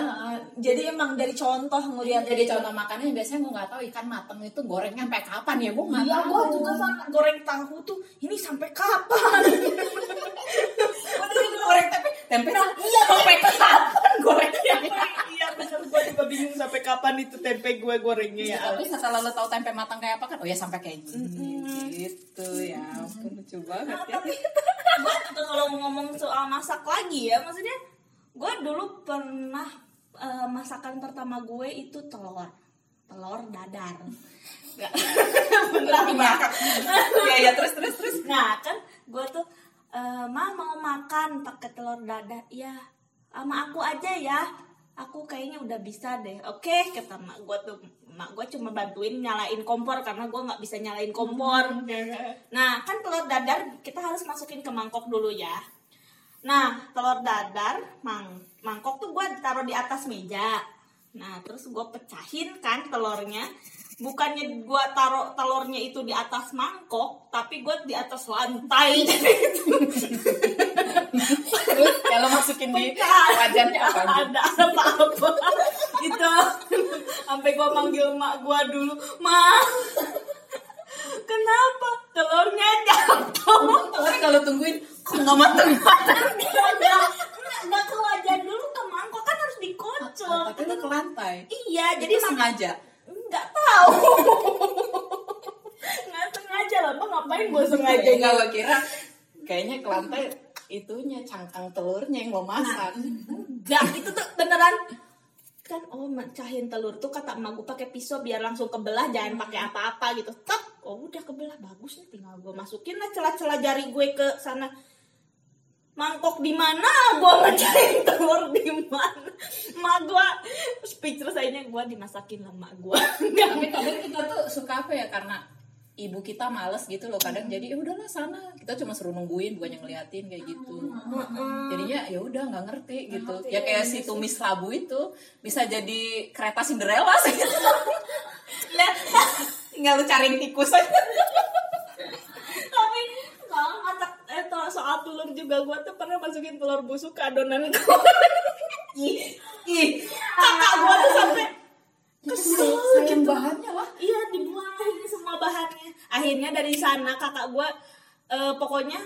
Jadi emang dari contoh ngeliat jadi contoh makanannya biasanya gue nggak tahu ikan mateng itu gorengnya sampai kapan ya? Gue nggak Iya, tahu. gue juga kan goreng tahu tuh ini sampai kapan? tapi tempe iya sampai kapan gorengnya iya bener gue juga bingung sampai kapan itu tempe gue gorengnya ya. tapi setelah lo tahu tempe matang kayak apa kan oh ya sampai kayak gini gitu ya ampun lucu banget ya gue juga kalau ngomong soal masak lagi ya, maksudnya gue dulu pernah eh, masakan pertama gue itu telur, telur dadar. Nggak. Beneran Dibakar. ya ya terus terus terus Nah kan gue tuh eh, Ma mau makan? Pakai telur dadar. Iya sama aku aja ya. Aku kayaknya udah bisa deh. Oke kata mak gue tuh. Mak gue cuma bantuin nyalain kompor Karena gue nggak bisa nyalain kompor. Nah kan telur dadar kita harus masukin ke mangkok dulu ya. Nah telur dadar mang Mangkok tuh gue taruh di atas meja. Nah terus gue pecahin kan telurnya Bukannya gue taruh telurnya itu di atas mangkok Tapi gue di atas lantai. Terus lo masukin di wajannya apa? Ada apa-apa. Itu sampai gue manggil mak gue dulu mak kenapa telurnya jatuh? Kalau tungguin kok nggak mateng nggak nggak ke wajan dulu ke mangkok kan harus dikocok. Tapi ke lantai. Iya jadi sengaja nggak tahu. Nggak sengaja lah Bang, ngapain gue sengaja nggak gue kira kayaknya ke lantai itunya cangkang telurnya yang mau masak Enggak, itu tuh beneran. Kan oh mecahin telur tuh kata emak gue pakai pisau biar langsung kebelah jangan pakai apa-apa gitu. Tak oh udah kebelah bagus nih tinggal gue masukin lah celah-celah jari gue ke sana mangkok di mana? Gue mecahin telur di mana? Mak gue speechless akhirnya gue dimasakin lah mak gue tapi kadang kita tuh suka apa ya karena ibu kita males gitu loh kadang jadi ya udahlah sana. Kita cuma suruh nungguin bukan yang ngeliatin kayak gitu. Jadinya ya udah nggak ngerti gitu. ya kayak si tumis labu itu bisa jadi kereta Cinderella sih. Tinggal lu cariin tikus aja tapi kalau masak eh to- soal telur juga gue tuh pernah masukin telur busuk ke adonan gue ih ih kakak gue tuh sampai kesel sayang gitu. bahannya lah. Iya dibuang akhirnya semua bahannya. Akhirnya dari sana kakak gue eh, pokoknya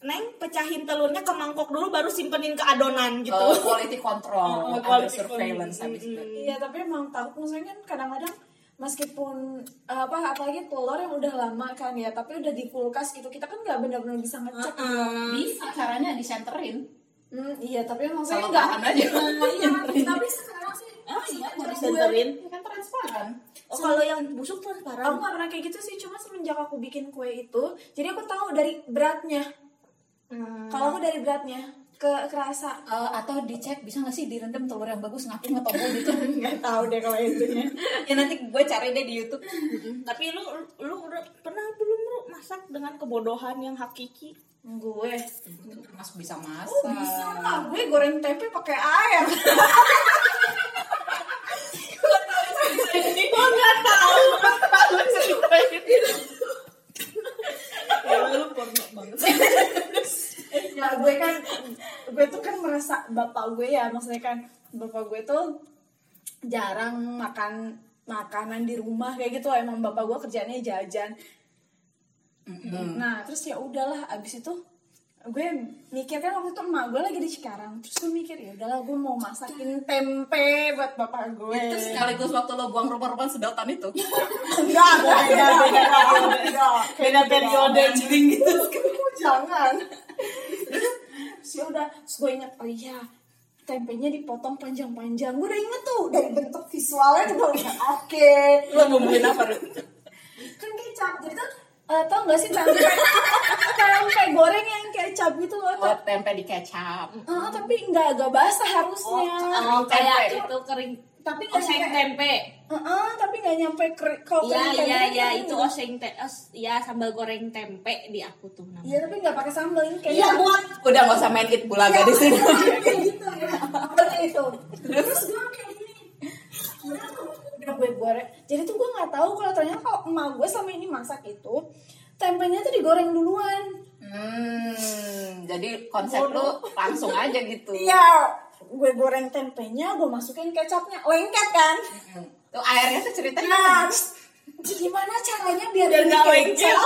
neng pecahin telurnya ke mangkok dulu baru simpenin ke adonan gitu. Oh, quality control, Oh, ada quality surveillance habis itu. Iya tapi emang tahu. Maksudnya kan kadang-kadang meskipun eh, apa apalagi telur yang udah lama kan ya tapi udah di kulkas gitu kita kan nggak benar-benar bisa ngecek gitu. Bisa caranya disenterin. Hmm, iya tapi emang saya nggak tahan aja. iya tapi sekarang sih Ah, iya, mau disenterin. Ini kan transparan. Oh, kalau yang busuk gue- aku transparan. nggak pernah kayak gitu sih cuma semenjak aku bikin kue itu jadi aku tahu dari beratnya kalau aku dari beratnya ke kerasa Eh, atau dicek bisa nggak sih direndam telur yang bagus ngapung atau enggak gitu. Nggak tahu deh kalau itunya ya. Nanti gue cari deh di YouTube. Tapi lu lu udah pernah belum lu masak dengan kebodohan yang hakiki? gue. Mas bisa masak. oh bisa lah. Gue goreng tempe pakai air. Gue nggak tahu. Lu ceritain. Ya, lu porno banget. Ya gue kan gue tuh kan merasa bapak gue ya maksudnya kan bapak gue tuh jarang makan makanan di rumah kayak gitu emang bapak gue kerjanya jajan. Nah terus ya udahlah abis itu gue mikir kan waktu itu emak gue lagi di Cikarang terus gue mikir ya udahlah gue mau masakin tempe buat bapak gue. Itu sekaligus waktu lo buang rupa-rupa sedotan itu? Enggak beda beda beda Beda. Periode. Anjing gitu. Jangan terus ya udah terus gue inget oh iya tempenya dipotong panjang-panjang. Gue udah inget tuh dari bentuk visualnya tuh udah udah oke. Lo bumbuin apa kan kecap jadi tuh eh, tau gak sih tempe? Tempe goreng yang kecap gitu loh oh tempe di kecap. Ah, tapi nggak agak basah harusnya. Oh, kayak tempe. itu kering. Tapi nggak Oseng nyampe. Tempe. Heeh, tapi nggak nyampe kering kalau Iya iya tempe iya kan itu oseng te os, ya sambal goreng tempe di aku tuh namanya. iya tapi nggak pakai sambal ini kayak Iya, buat udah gak usah main it bulaga di sini. kayak gitu ya. Itu. Terus? Gue kayak gini. Udah tuh, udah gue goreng. Jadi tuh gue nggak tahu kalau ternyata kalau emak gue selama ini masak itu tempenya tuh digoreng duluan. Hmm jadi konsep lo langsung aja gitu. Iya gue goreng tempenya gue masukin kecapnya. Lengket kan? Tuh airnya tuh ceritanya nah gimana caranya biar, Biar ini lengket.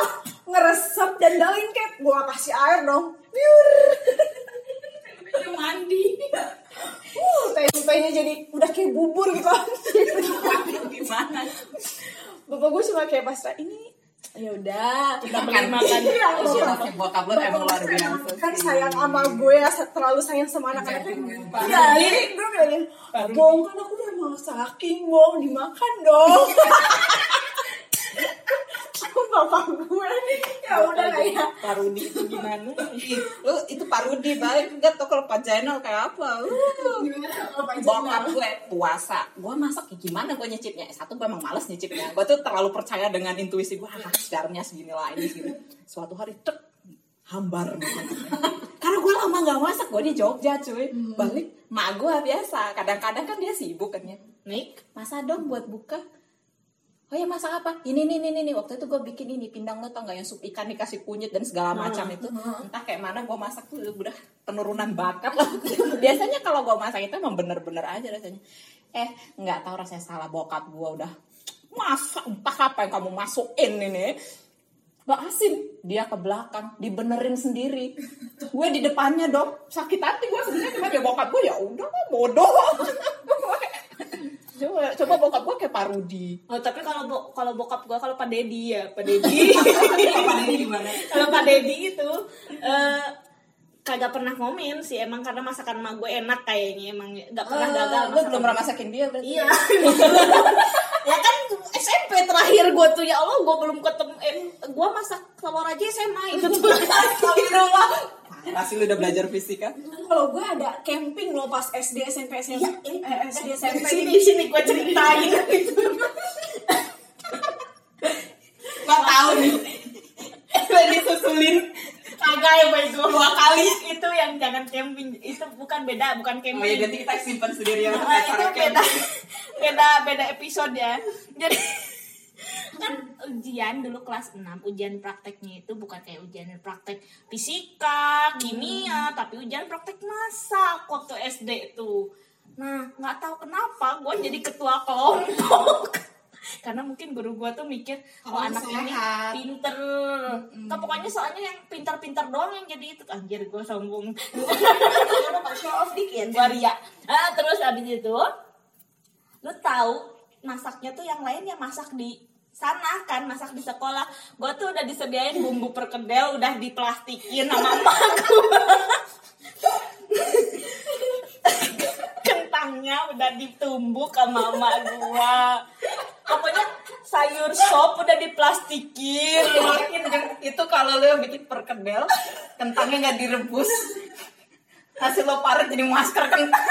ngeresep dan gak lengket? Gue kasih air dong. Biur. mandi. uh tempenya jadi udah kayak bubur gitu. Gimana? Bapak gue cuma kayak pasrah ini ya udah Kita beli makan. Iya, laki bokap lo emang luar biasa kan sayang sama gue ya terlalu sayang sama anak-anaknya iya jadi gue bilang bong kan aku udah masakin bong dimakan dong bapak gue ya udah lah ya. Parudi itu gimana? Lu itu parodi balik. Enggak tau kalau vaginal kayak apa. Uh. bokap gue puasa. Gue masak ya gimana gue nyicipnya? Satu gue emang males nyicipnya. Gue tuh terlalu percaya dengan intuisi gue ah garamnya segini lah ini segini. Suatu hari tek hambar. Karena gue lama nggak masak gue di Jogja cuy. Balik mak gue biasa. Kadang-kadang kan dia sibuk kan ya. Nik, masa dong buat buka Oh ya masak apa? Ini nih nih nih nih. waktu itu gue bikin ini pindang lo tau nggak yang sup ikan dikasih kunyit dan segala macam itu entah kayak mana gue masak tuh udah penurunan bakat lah. Biasanya kalau gue masak itu emang bener-bener aja rasanya. Eh nggak tahu rasanya salah bokap gue udah masak entah apa yang kamu masukin ini. Gak asin dia ke belakang dibenerin sendiri gue di depannya dong sakit hati gue sebenarnya cuma dia bokap gue ya udah bodoh coba coba bokap gue kayak parodi Oh tapi kalau bo kalau bokap gua kalau Pak Dedi ya Pak Dedi gimana? Kalau Pak Dedi itu eh kagak pernah komen sih emang karena masakan emak gue enak kayaknya emang nggak pernah gagal gue belum pernah masakin dia berarti? Iya. ya kan SMP terakhir gue tuh ya Allah gue belum ketemu eh, gue masak telur aja SMA itu tuh. Pasti lu udah belajar fisika kalau gue ada camping loh pas SD SMP SMP eh, SD SMP sini sini gue ceritain. Itu. Gak tahu nih. Lagi susulin Kagak ya baik gue dua kali. Itu yang jangan camping. Itu bukan beda bukan camping. Oh ya nanti kita simpan sendiri ya untuk Nah, itu beda camping. beda beda episode ya. Jadi kan ujian dulu kelas 6 ujian prakteknya itu bukan kayak ujian praktek fisika kimia tapi ujian praktek masak waktu SD itu nah nggak tahu kenapa gue jadi ketua kelompok. Karena mungkin guru gue tuh mikir oh, Oh, anak ini sehat. pinter. Kan pokoknya soalnya yang pintar-pintar doang yang jadi itu. Anjir gue sombong. Show off dikit. Waria ah terus habis itu lu tahu masaknya tuh yang lain yang masak di sana kan masak di sekolah. Gue tuh udah disediain bumbu perkedel udah diplastikin sama gua. kentangnya udah ditumbuk sama mama gua. Pokoknya sayur sop udah diplastikin. Kan itu kalau lo yang bikin perkedel kentangnya nggak direbus. Hasil lo parut jadi masker kentang.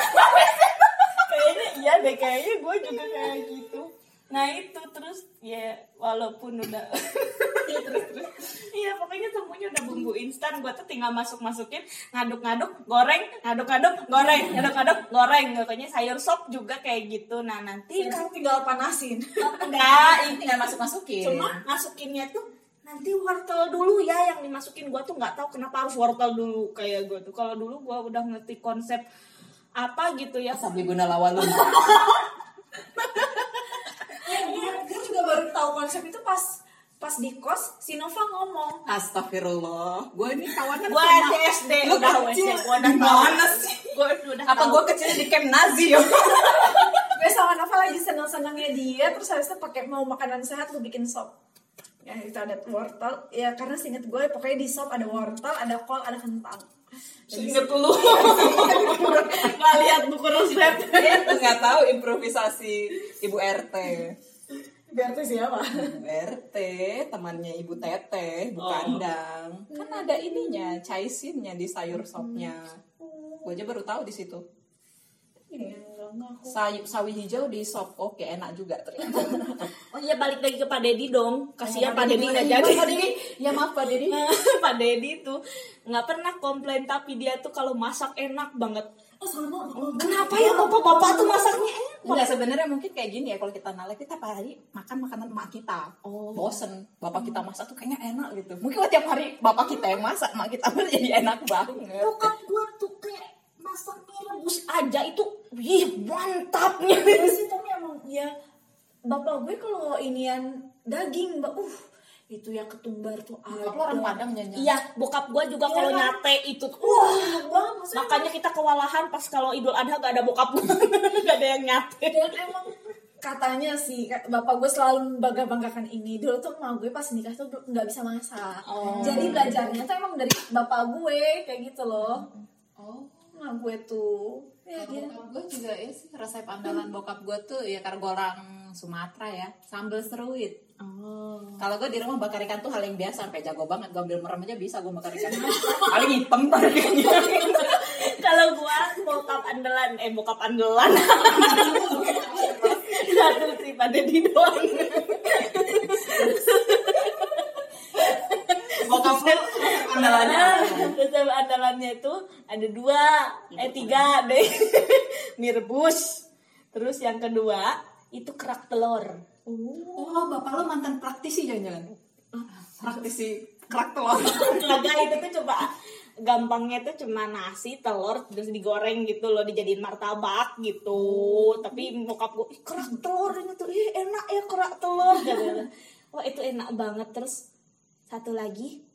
Kayaknya iya deh kayaknya gue juga kayak gitu nah itu terus ya walaupun udah iya terus terus. Iya pokoknya semuanya udah bumbu instan. Gue tuh tinggal masuk masukin ngaduk ngaduk goreng ngaduk ngaduk goreng ngaduk ngaduk goreng. Pokoknya sayur sop juga kayak gitu. Nah nanti Kan tinggal panasin. enggak. Ini tinggal masuk masukin cuma masukinnya tuh nanti wortel dulu ya yang dimasukin. Gua tuh nggak tahu kenapa harus wortel dulu kayak gua tuh. Kalau dulu gua udah ngerti konsep apa gitu ya. Sabli guna lawalun gue juga baru tahu konsep itu pas pas di kos si Nova ngomong Astagfirullah gue ini kawanan gua sama SD Lu udah kecil gua udah gimana sih? Gua udah apa gue kecilnya di camp Nazi ya gue sama Nova lagi seneng-senengnya dia terus habis itu pakai mau makanan sehat gue bikin sop. Ya itu ada wortel. Ya karena seinget gue pokoknya di sop ada wortel ada kol ada kentang. Ingat lu. Nggak lihat buku resep. Nggak tahu improvisasi ibu RT biar tuh siapa? Ibu RT temannya ibu Teteh ibu Oh. kandang. Kan ada ininya caisinnya di sayur sopnya. Gue aja baru tahu di situ. Iya, enggak, enggak, aku. Sayu, sawi hijau di sop oke enak juga ternyata. Oh iya balik lagi ke Pak Dedi dong. Kasihan Pak Dedi nggak jadi. Pak Dedi ya maaf Pak Dedi Pak Dedi tuh nggak pernah komplain tapi dia tuh kalau masak enak banget oh sama kenapa ya bapak-bapak tuh masaknya enak Enggak sebenarnya mungkin kayak gini ya kalau kita nalek kita tiap hari makan makanan emak kita. Oh. Bosen. Bapak kita masak tuh kayaknya enak gitu. Mungkin kalau tiap hari bapak kita yang masak, emak kita tuh jadi enak banget. bokap gue tuh kayak masaknya rebus aja itu wih mantapnya Terus sih tapi emang ya bapak gue kalau inian daging mbak uh itu ya ketumbar tuh ada Bapak lo orang Padang nyanyi. iya bokap gue juga Iya kalau kan? nyate itu tuh, wah maksudnya makanya kita kewalahan pas kalau idul adha gak ada bokap gue gak ada yang nyate dan emang katanya sih bapak gue selalu bangga banggakan ini dulu tuh emak gue pas nikah tuh nggak bisa masak Oh. jadi belajarnya tuh emang dari bapak gue kayak gitu loh Oh. emak gue tuh ya bokap gue juga ya sih resep andalan bokap gue tuh ya karena gue orang Sumatera ya sambal seruit. Oh. Kalau gue di rumah bakar ikan tuh hal yang biasa sampai jago banget. Gue ambil merem aja bisa gue bakar ikan. Paling hitam tariknya. kalau gue bokap andalan eh bokap andalan. Satu sih pada di doang. Bokap andalannya. resep andalannya itu ada dua eh tiga deh. Mie rebus terus yang kedua itu kerak telur Oh, bapak lo mantan praktisi jangan-jangan. Praktisi kerak telur. Kagak itu tuh coba gampangnya tuh cuma nasi telur terus digoreng gitu loh dijadiin martabak gitu tapi bokap gue "Ih, kerak telur ini tuh ih enak ya kerak telur wah itu enak banget terus satu lagi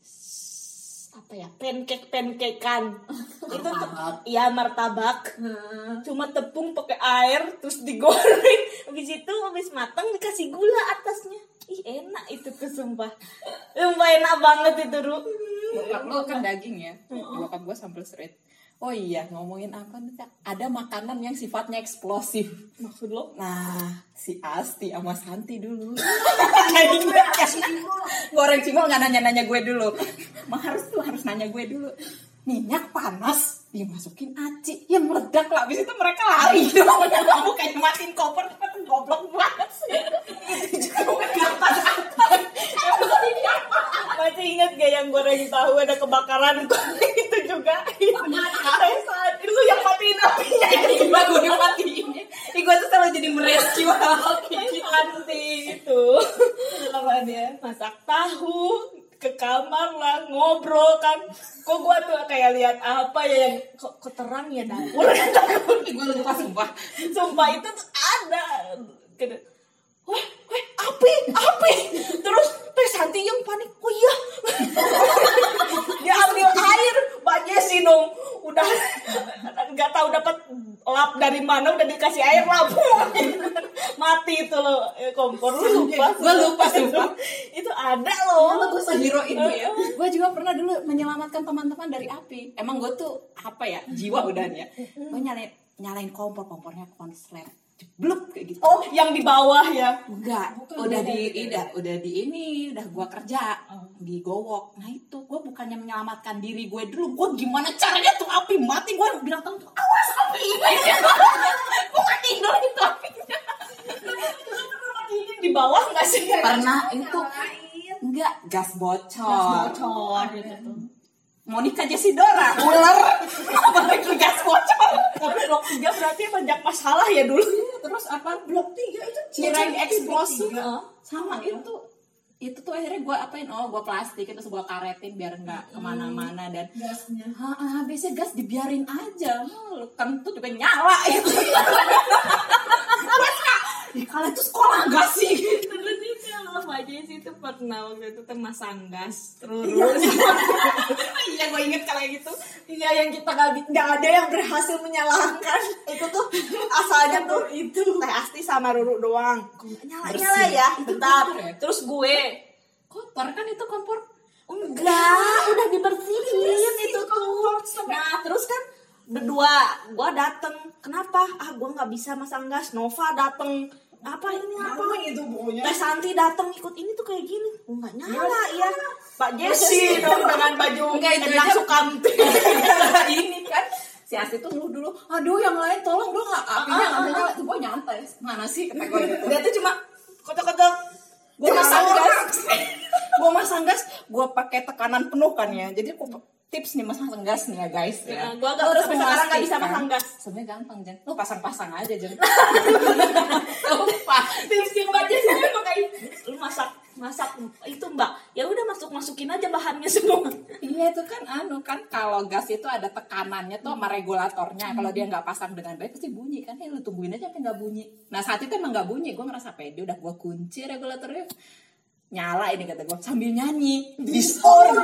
apa ya pancake pancakean itu tuh ya martabak. Cuma tepung pakai air terus digoreng. Habis itu habis matang dikasih gula atasnya. Ih enak itu tuh sumpah. Sumpah enak banget itu ru. Bokap lo kan daging ya. Bokap gue sambal seruit. Oh iya, ngomongin apa nih Kak? Ada makanan yang sifatnya eksplosif. maksud lo Nah, si Asti sama Santi dulu. Goreng cimol nggak nanya-nanya gue dulu. Mah harus tuh harus nanya gue dulu. Minyak panas dimasukin aci, ya meledak lah. Abis itu mereka lari. Kamu kayak matiin koper, tapi goblok banget sih. Itu juga masih ingat gak yang goreng tahu ada kebakaran itu juga Saya saat itu yang matiin apinya Tiba gue dimatiin. Ih, gue tuh selalu jadi merescue hal gitu. anti itu apa dia masak tahu ke kamar lah ngobrol kan. Kok gua tuh kayak lihat apa ya yang kok, kok terang ya dapur? Gue lupa sumpah. sumpah itu tuh ada. Kena, weh weh api api. Terus teh Santi yang panik. Oh iya. Dia ambil air. Mbak Jessi dong. Udah nggak tahu dapat lap dari mana. Udah dikasih air lap. Mati itu loh. Eh, kompor. Lu lupa Gua lupa, sumpah. itu ada loh. Oh, gue sehero itu ya. Gue juga pernah dulu menyelamatkan teman-teman dari api. Emang gue tuh apa ya? Jiwa udah ya. Gue nyalain nyalain kompor. Kompornya konslet jeblok kayak gitu. oh yang di bawah ya? Enggak, udah di udah udah di ini udah gua kerja di gowok. Nah itu gue bukannya menyelamatkan diri gue dulu, gue gimana caranya tuh api mati? Gue bilang temen tuh awas api. Gue matiin dulu itu apinya. di bawah nggak sih? Pernah itu. enggak. Gas bocor. bocor gitu Monica Jessidora ular. Apalagi gas bocor. tapi blok tiga berarti banyak masalah ya dulu Terus apa? Blok tiga itu ciri eksplosif sama itu. Itu tuh akhirnya gue apain? Oh gue plastik terus gue karetin biar nggak ke mana-mana dan gasnya. Ha, habisnya gas dibiarin aja. Hmm, kentut juga nyala gitu. Di kala itu sekolah gak sih Mbak Jessy itu pernah waktu itu tuh masang gas terus. Iya. Gue inget kalau gitu. Iya yang kita nggak bi- nggak ada yang berhasil menyalakan itu tuh asalnya tuh itu. Teh asti sama Ruru doang. Nyala nyala ya bentar. ya? terus gue kotor kan itu kompor? Enggak udah dibersihin itu tuh. nah terus kan berdua gua dateng. Kenapa? Ah gua nggak bisa masang gas Nova dateng apa ini? Apa itu pokoknya Teh Santi dateng ikut ini tuh kayak gini. Oh, nggak nyala ya Pak Jesse dong dengan baju Enggak, itu Endang aja. Sukamti ini kan si Asti tuh dulu dulu aduh yang lain tolong dong nggak apinya Ah, ah, nggak. Nyala tuh gue nyantai. Mana sih? Kata gue gitu dia tuh cuma kotak-kotak. Gue masang gas. gue masang gas gue pakai tekanan penuh kan ya. Jadi aku tips nih masang gas nih ya guys ya Ya, gua agak Lu sampai sekarang nggak bisa memastikan- masang gas. sebenarnya gampang Jen lu pasang-pasang aja Jen Sumpah. tips yang Mbak Jesse tuh pakai lu masak masak itu Mbak ya udah masuk masukin aja bahannya semua Iya itu kan anu kan kalau gas itu ada tekanannya tuh sama regulatornya. Kalau dia nggak pasang dengan baik pasti bunyi kan. Ya lu tungguin aja sampai nggak bunyi. Nah saat itu emang nggak bunyi. Gue ngerasa pede udah gue kunci regulatornya nyala ini kata gue sambil nyanyi. Disorder.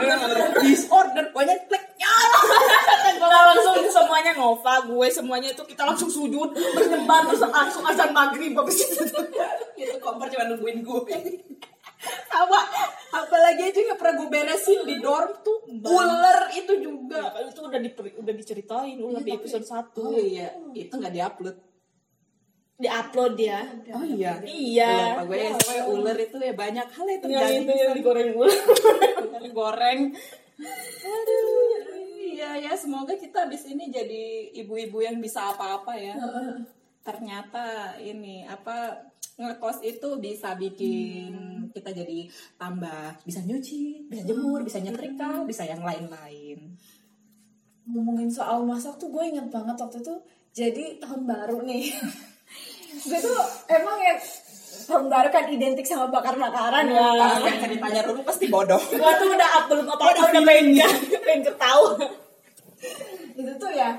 Disorder. Gue klik nyala. Kalau langsung semuanya Nova, gue semuanya itu kita langsung sujud bernyembah terus langsung azan maghrib habis itu. itu kompor cuma nungguin gue sama apalagi aja nggak pernah gue beresin di dorm tuh ular itu juga. Kalau itu udah di, udah diceritain udah di episode 1 oh iya. Itu nggak diupload Di-upload ya. oh iya. Iya. Lupa gue ya, pokoknya ular itu ya. Banyak hal yang Yang terjadi itu yang digoreng. Ular. Goreng aduh iya ya. Semoga kita abis ini jadi ibu-ibu yang bisa apa-apa ya. Ternyata ini apa ngekos itu bisa bikin kita jadi tambah bisa nyuci bisa jemur bisa nyetrika bisa yang lain-lain. Ngomongin soal masak tuh gue inget banget waktu itu jadi tahun baru nih gue tuh emang ya tahun baru kan identik sama bakar-bakaran ya kalau yang ceritanya dulu pasti bodoh. Gua tuh udah up belum apa-apa udah pengen pengen ketawa. itu tuh ya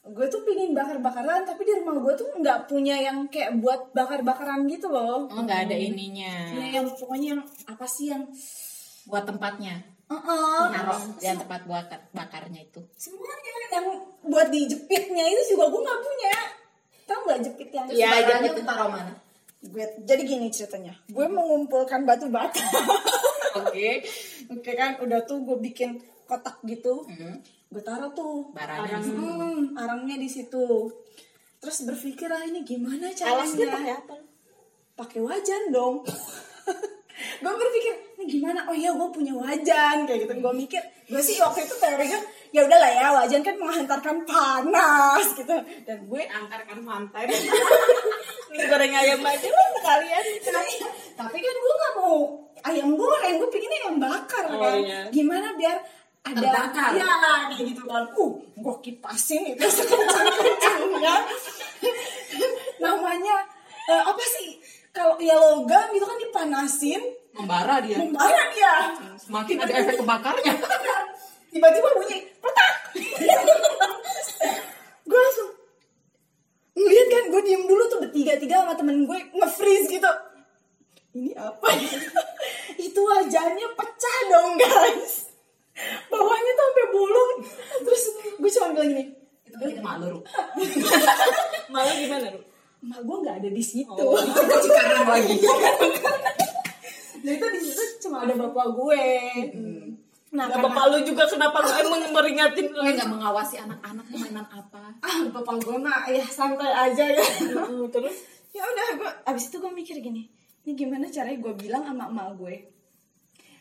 gue tuh pingin bakar-bakaran tapi di rumah gue tuh nggak punya yang kayak buat bakar-bakaran gitu loh. Oh nggak ada ininya. Ya, yang pokoknya yang apa sih yang buat tempatnya. Uh naruh yang tempat bakar bakarnya itu. Semuanya yang buat dijepitnya itu juga gue nggak punya tau nggak jepit yang Iya, Bakarnya gitu. tuh taruh mana? Gue jadi gini ceritanya. Gue mengumpulkan batu bata. Oke. Oke kan udah tuh gue bikin kotak gitu. Hmm. gue taruh tuh Barangnya arang. hmm, arangnya di situ. Terus berpikir ah ini gimana Alasnya caranya pakai apa? pakai wajan dong. Gue berpikir ini gimana? Oh ya gue punya wajan kayak gitu. Gue mikir gue sih waktu itu teorinya ya udahlah ya wajan kan menghantarkan panas gitu. Dan gue Antarkan pantai. Ini goreng ayam aja lah sekalian. tapi kan gue nggak mau ayam goreng gue pengennya ayam bakar Oh, kan. iya. gimana biar ada Terbakar. ya kayak gitu kan. Uh gue kipasin itu sekencang-kencangnya namanya eh, apa sih? Kalau ya logam itu kan dipanasin. Membara dia. Membara dia. Semakin ada efek kebakarnya tiba-tiba bunyi petak gue langsung ngeliat kan gue diem dulu tuh bertiga-tiga sama temen gue nge-freeze gitu ini apa ya? itu wajannya pecah dong guys bawahnya tuh sampai bolong terus gue cuma bilang gini itu Itu malu. Malu gimana, Ru? emak gue nggak ada di situ Oh, itu Cikarang lagi. Jadi itu di situ cuma ada bapak gue nah Nah, karena bapak lu juga kenapa emang meringatin lu? Gue nggak mengawasi anak-anak mainan apa. ah bapak gue mah ya santai aja ya Terus ya udah gue abis itu gue mikir gini ini gimana caranya gue bilang sama emak gue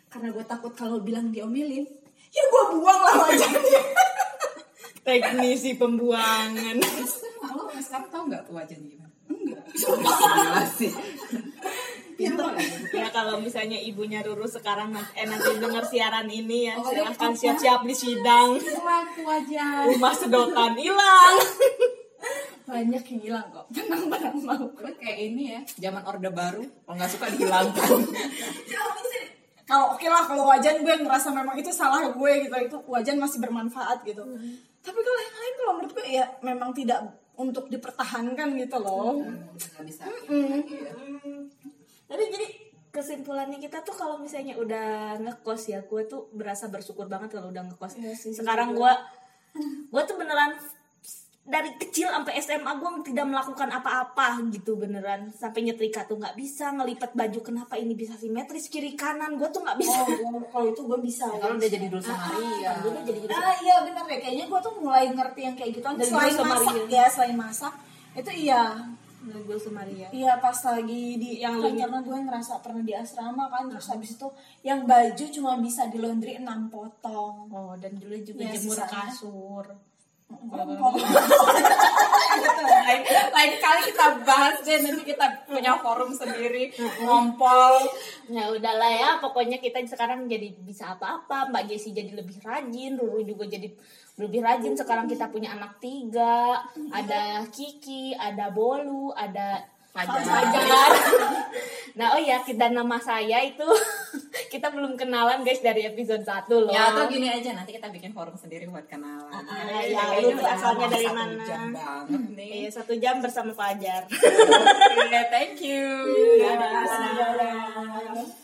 karena gue takut kalau bilang diomelin ya gue buang lah wajahnya teknisi pembuangan. Lo sekarang tau nggak tuh wajahnya gimana? Enggak. Gila sih. Kan? ya kalau misalnya ibunya Ruru sekarang nanti, eh, nanti dengar siaran ini ya Oh, silahkan siap-siap di sidang. Waktu wajah. rumah sedotan hilang. Banyak yang hilang kok. Tenang tenang mau. Kayak ini ya, zaman Orde Baru. Kalau nggak suka dihilangkan. kalau oke lah kalau wajan gue ngerasa memang itu salah gue gitu itu wajan masih bermanfaat gitu. Tapi kalau yang lain kalau menurut gue ya memang tidak untuk dipertahankan gitu loh. Nggak bisa. Jadi jadi kesimpulannya kita tuh kalau misalnya udah ngekos ya gue tuh berasa bersyukur banget kalau udah ngekos. Iya sih, sekarang gue gue tuh beneran dari kecil sampai SMA gue tidak melakukan apa-apa gitu beneran. Sampai nyetrika tuh nggak bisa ngelipat baju kenapa ini bisa simetris? Kiri kanan gue tuh nggak bisa. Oh gua- kalau itu gue bisa. Kalau udah jadi dulu sama Maria. gue udah jadi gitu ah iya benar ya. Kayaknya gue tuh mulai ngerti yang kayak gitu. Dari selain dulu masak Ria. ya selain masak itu iya gue sama Maria Iya pas lagi di Yang kan lu- karena gue ngerasa pernah di asrama kan terus habis itu yang baju cuma bisa di laundry 6 potong. oh dan dulu juga Ya, jemur sisanya. kasur. Lain, lain kali kita bahas deh nanti kita punya forum sendiri ngompol. Ya udahlah ya, pokoknya kita sekarang jadi bisa apa-apa. Mbak Jessi jadi lebih rajin, Ruru juga jadi lebih rajin. Sekarang kita punya anak tiga, ada Kiki, ada Bolu, ada Fajar. Fajar. nah oh ya, dan nama saya itu kita belum kenalan guys dari episode 1 loh. ya atau gini aja nanti kita bikin forum sendiri buat kenalan Ah, Kayaknya ya, lu udah asalnya dari satu mana? jam banget nih Iya, satu jam bersama Fajar. Oke, thank you Dadah. Dadah.